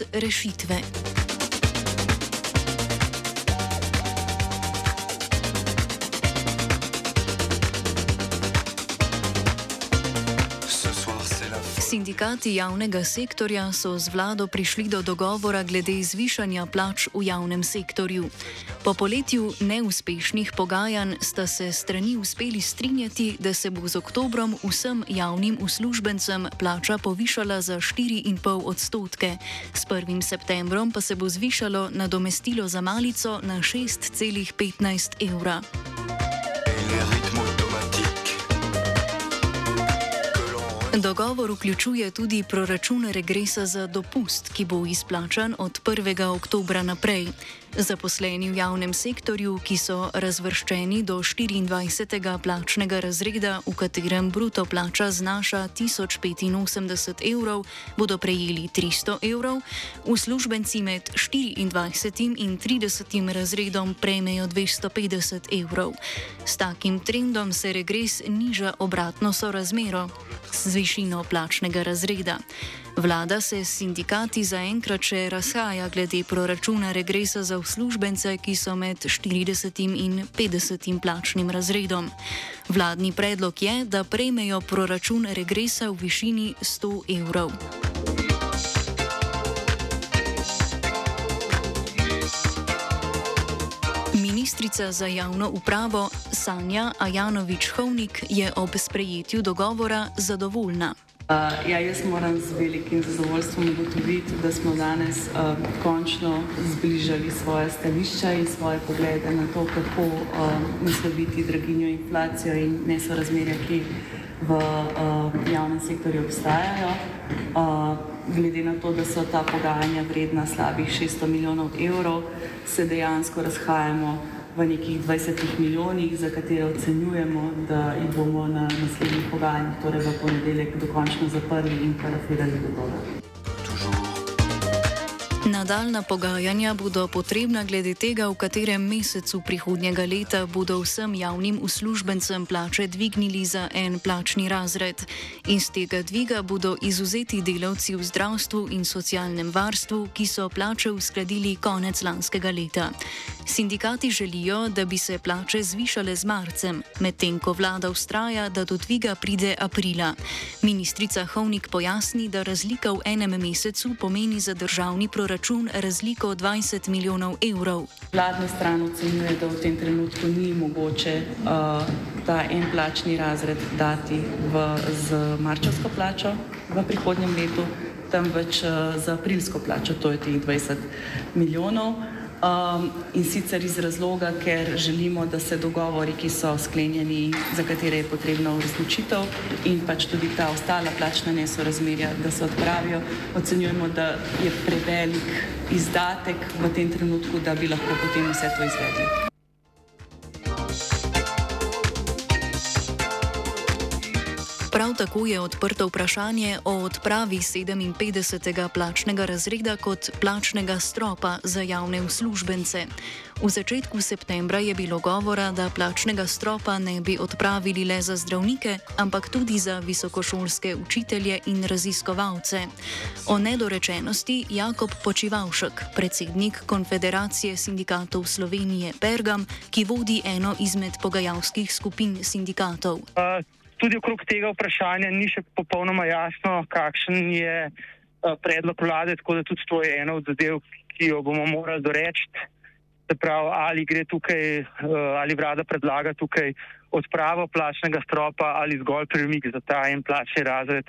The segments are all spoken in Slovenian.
brez rešitve. Sindikati javnega sektorja so z vlado prišli do dogovora glede zvišanja plač v javnem sektorju. Po poletju neuspešnih pogajanj sta se strani uspeli strinjati, da se bo z oktobrom vsem javnim uslužbencem plača povišala za 4,5 odstotke, s 1. septembrom pa se bo zvišalo nadomestilo za malico na 6,15 evra. Dogovor vključuje tudi proračun regresa za dopust, ki bo izplačan od 1. oktobra naprej. Zaposleni v javnem sektorju, ki so razvrščeni do 24. plačnega razreda, v katerem bruto plača znaša 1085 evrov, bodo prejeli 300 evrov, uslužbenci med 24. in 30. razredom prejmejo 250 evrov. S takim trendom se regres niža obratno sorazmero z višino plačnega razreda. Vlada se s sindikati zaenkrat še razhaja glede proračuna regresa za uslužbence, ki so med 40 in 50 plačnim razredom. Vladni predlog je, da prejmejo proračun regresa v višini 100 evrov. Ministrica za javno upravo Sanja Ajanovič-Hovnik je ob sprejetju dogovora zadovoljna. Uh, ja, jaz moram z velikim zadovoljstvom ugotoviti, da smo danes uh, končno zbližali svoje stališča in svoje poglede na to, kako uh, nasloviti draginjo, inflacijo in nesorazmerja, ki v uh, javnem sektorju obstajajo. Uh, glede na to, da so ta pogajanja vredna slabih 600 milijonov evrov, se dejansko razhajamo v nekih 20 milijonih, za katere ocenjujemo, da jih bomo na naslednjih pogajanjih, torej v ponedeljek, dokončno zaprli in parafirali dogovor. Nadaljna pogajanja bodo potrebna glede tega, v katerem mesecu prihodnjega leta bodo vsem javnim uslužbencem plače dvignili za en plačni razred. Iz tega dviga bodo izuzeti delavci v zdravstvu in socialnem varstvu, ki so plače uskladili konec lanskega leta. Sindikati želijo, da bi se plače zvišale z marcem, medtem ko vlada ustraja, da do dviga pride aprila. Ministrica Hovnik pojasni, da razlika v enem mesecu pomeni za državni proračun proračun razliko 20 milijonov evrov. Vladna stran ocenjuje, da v tem trenutku ni mogoče uh, ta en plačni razred dati v, z marčevsko plačo v prihodnjem letu, temveč uh, za aprilsko plačo, to je teh 20 milijonov. Um, in sicer iz razloga, ker želimo, da se dogovori, ki so sklenjeni, za katere je potrebna uresničitev, in pač tudi ta ostala plačna nesorazmerja, da se odpravijo. Ocenjujemo, da je prevelik izdatek v tem trenutku, da bi lahko potem vse to izvedli. Prav tako je odprto vprašanje o odpravi 57. plačnega razreda kot plačnega stropa za javne uslužbence. V začetku septembra je bilo govora, da plačnega stropa ne bi odpravili le za zdravnike, ampak tudi za visokošolske učitelje in raziskovalce. O nedorečenosti Jakob Počivalšek, predsednik Konfederacije sindikatov Slovenije Pergam, ki vodi eno izmed pogajalskih skupin sindikatov. Uh tudi okrog tega vprašanja ni še popolnoma jasno, kakšen je uh, predlog vlade, tako da tudi to je ena od zadev, ki jo bomo morali doreči. Se pravi, ali gre tukaj, uh, ali vlada predlaga tukaj odpravo plačnega stropa ali zgolj premik za ta en plačni razred,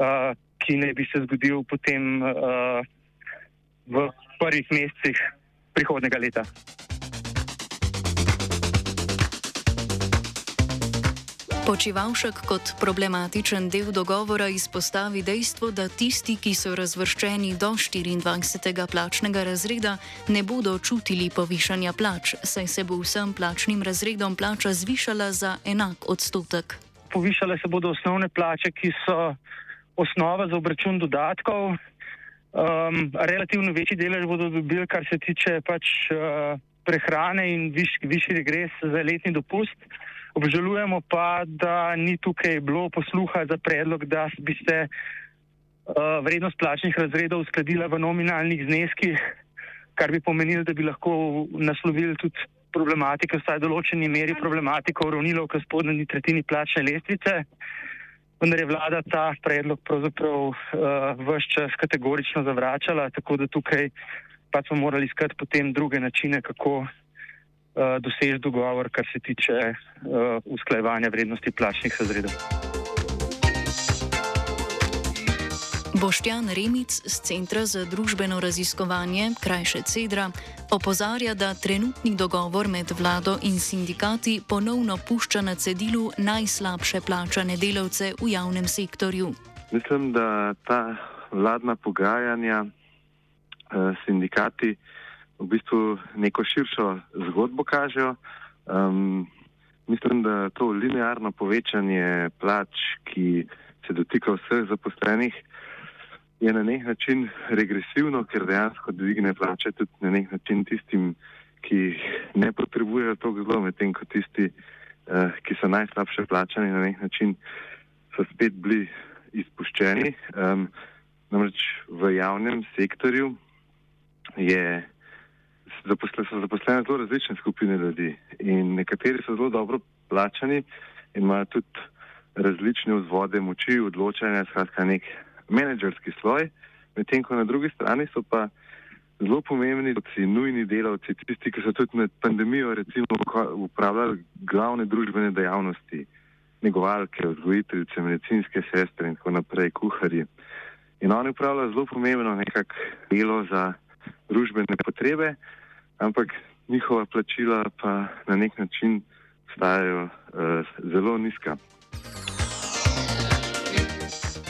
uh, ki ne bi se zgodil potem v prvih mesecih prihodnega leta. Počivalšek kot problematičen del dogovora izpostavi dejstvo, da tisti, ki so razvrščeni do 24. plačnega razreda, ne bodo čutili povišanja plač, saj se bo vsem plačnim razredom plača zvišala za enak odstotek. Povišale se bodo osnovne plače, ki so osnova za obračun dodatkov. Um, relativno večji delež bodo dobili, kar se tiče pač, uh, prehrane in viš, višji regres za letni dopust. Obžalujemo pa, da ni tukaj bilo posluha za predlog, da bi se uh, vrednost plačnih razredov uskladila v nominalnih zneskih, kar bi pomenilo, da bi lahko naslovili tudi problematiko, vsaj v določeni meri problematiko uravnilov k spodnji tretjini plačne lestvice. Vendar je vlada ta predlog pravzaprav uh, vse čas kategorično zavračala, tako da tukaj pa smo morali iskati potem druge načine, kako uh, doseči dogovor, kar se tiče uh, usklajevanja vrednosti plačnih razredov. Boštjan Remic z Centra za družbeno raziskovanje, krajše Cedra, opozarja, da trenutni dogovor med vlado in sindikati ponovno pušča na cedilu najslabše plačane delavce v javnem sektorju. Mislim, da ta vladna pogajanja sindikati v bistvu neko širšo zgodbo kažejo. Um, mislim, da to linearno povečanje plač, ki se dotika vseh zaposlenih, je na nek način regresivno, ker dejansko dvigne plače tudi na nek način tistim, ki ne potrebujejo to zelo, medtem ko tisti, uh, ki so najslabše plačani, na nek način so spet bili izpuščeni. Um, namreč v javnem sektorju je, zaposle, so zaposlene zelo različne skupine ljudi in nekateri so zelo dobro plačani in imajo tudi različne vzvode moči, odločanja, skratka nek menedžerski sloj, medtem ko na drugi strani so pa zelo pomembni delavci, nujni delavci, tisti, ki so tudi med pandemijo recimo upravljali glavne družbene dejavnosti, negovalke, vzgojiteljice, medicinske sestre in tako naprej, kuharji. In oni upravljajo zelo pomembno nekak delo za družbene potrebe, ampak njihova plačila pa na nek način stajajo uh, zelo nizka.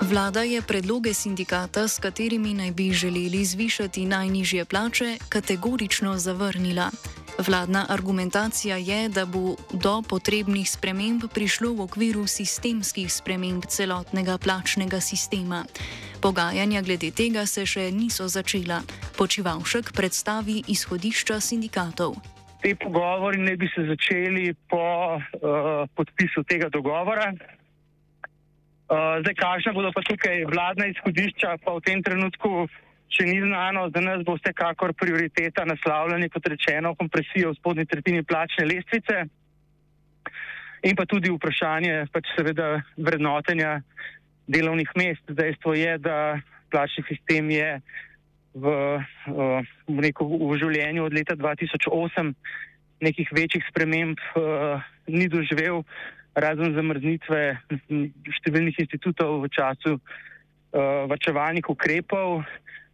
Vlada je predloge sindikata, s katerimi naj bi želeli zvišati najnižje plače, kategorično zavrnila. Vladna argumentacija je, da bo do potrebnih sprememb prišlo v okviru sistemskih sprememb celotnega plačnega sistema. Pogajanja glede tega se še niso začela. Počivalšek predstavi izhodišča sindikatov. Te pogovori ne bi se začeli po uh, podpisu tega dogovora, Uh, zdaj, kakšna bodo pa tukaj vladna izhodišča, pa v tem trenutku še ni znano. Za nas bo vsekakor prioriteta naslavljanje, kot rečeno, kompresijo v spodnji tretjini plačne lestvice in pa tudi vprašanje pač seveda vrednotenja delovnih mest. Dejstvo je, da plačni sistem je v, uh, v, v življenju od leta 2008 nekih večjih sprememb uh, ni doživel razen zamrznitve številnih institutov v času uh, vačevalnih ukrepov,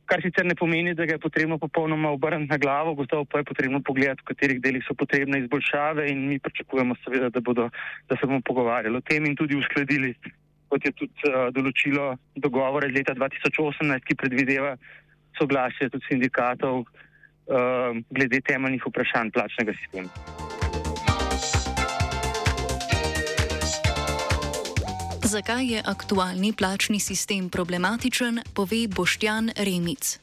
kar sicer ne pomeni, da ga je potrebno popolnoma obrniti na glavo, gotovo pa je potrebno pogledati, v katerih delih so potrebne izboljšave in mi pričakujemo seveda, da, bodo, da se bomo pogovarjali o tem in tudi uskladili, kot je tudi uh, določilo dogovore iz leta 2018, ki predvideva soglasje tudi sindikatov uh, glede temeljnih vprašanj plačnega sistema. Zakaj je aktualni plačni sistem problematičen, pove Boštjan Remic.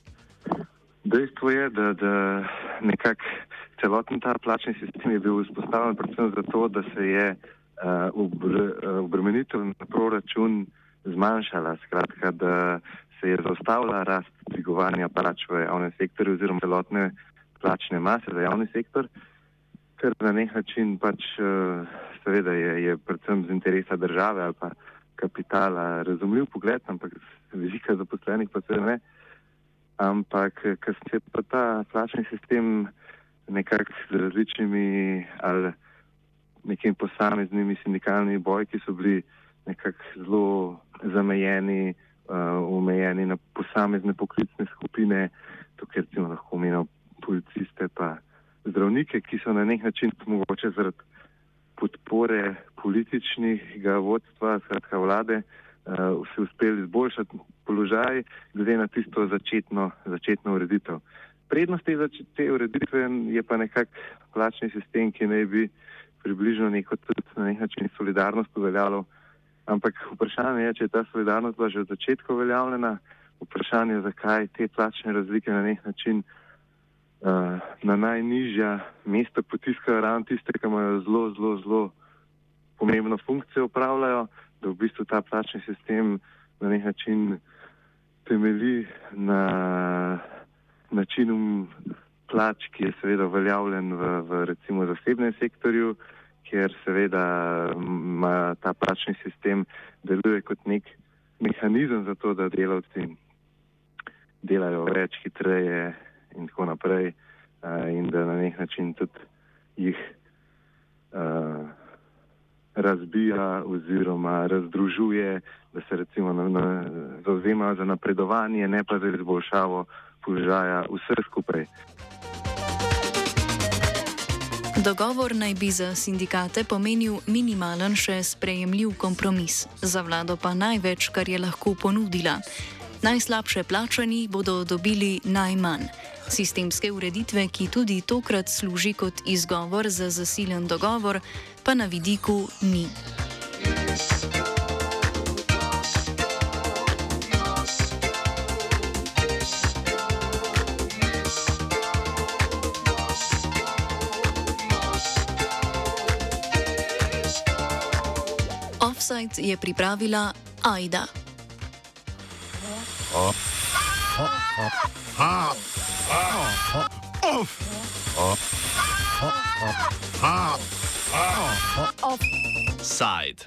Dejstvo je, da, da nekako celoten ta plačni sistem je bil vzpostavljen predvsem zato, da se je uh, obremenitev na proračun zmanjšala, skratka, da se je zaustavila rast dvigovanja plač v javnem sektorju oziroma celotne plačne mase za javni sektor, ker na nek način pač uh, seveda je, je predvsem z interesa države ali pa kapitala razumljiv pogled, ampak z vidika zaposlenih pa se ne. Ampak, se pa ta plačni sistem nekako z različnimi ali nekimi posameznimi sindikalnimi boji, ki so bili nekako zelo zamejeni, uh, omejeni na posamezne poklicne skupine, tukaj recimo lahko omenjamo policiste pa zdravnike, ki so na nek način mogoče zaradi podpore političnega vodstva, skratka vlade, uh, se uspeli izboljšati položaj glede na tisto začetno, začetno ureditev. Prednost te, te ureditve je pa nekak plačni sistem, ki naj bi približno neko tudi na nek način solidarnost uveljavljal. Ampak vprašanje je, če je ta solidarnost bila že od začetka uveljavljena, vprašanje je, zakaj te plačne razlike na nek način uh, na najnižja mesta potiskajo ravno tiste, ki imajo zelo, zelo, zelo pomembno funkcijo upravljajo, da v bistvu ta plačni sistem na nek način temelji na načinu plač, ki je seveda uveljavljen v, v recimo zasebnem sektorju, kjer seveda ima ta plačni sistem deluje kot nek mehanizem za to, da delavci delajo več, hitreje in tako naprej in da na nek način tudi jih uh, razbija oziroma razdružuje, da se recimo na, na, zauzemajo za napredovanje, ne pa za izboljšavo položaja vseh skupaj. Dogovor naj bi za sindikate pomenil minimalen še sprejemljiv kompromis, za vlado pa največ, kar je lahko ponudila. Najslabše plačani bodo dobili najmanj. Sistemske ureditve, ki tudi tokrat služi kot izgovor za zasilen dogovor, pa na vidiku ni. Offside je pripravila Aida. Oh. Oh. Oh. Offside.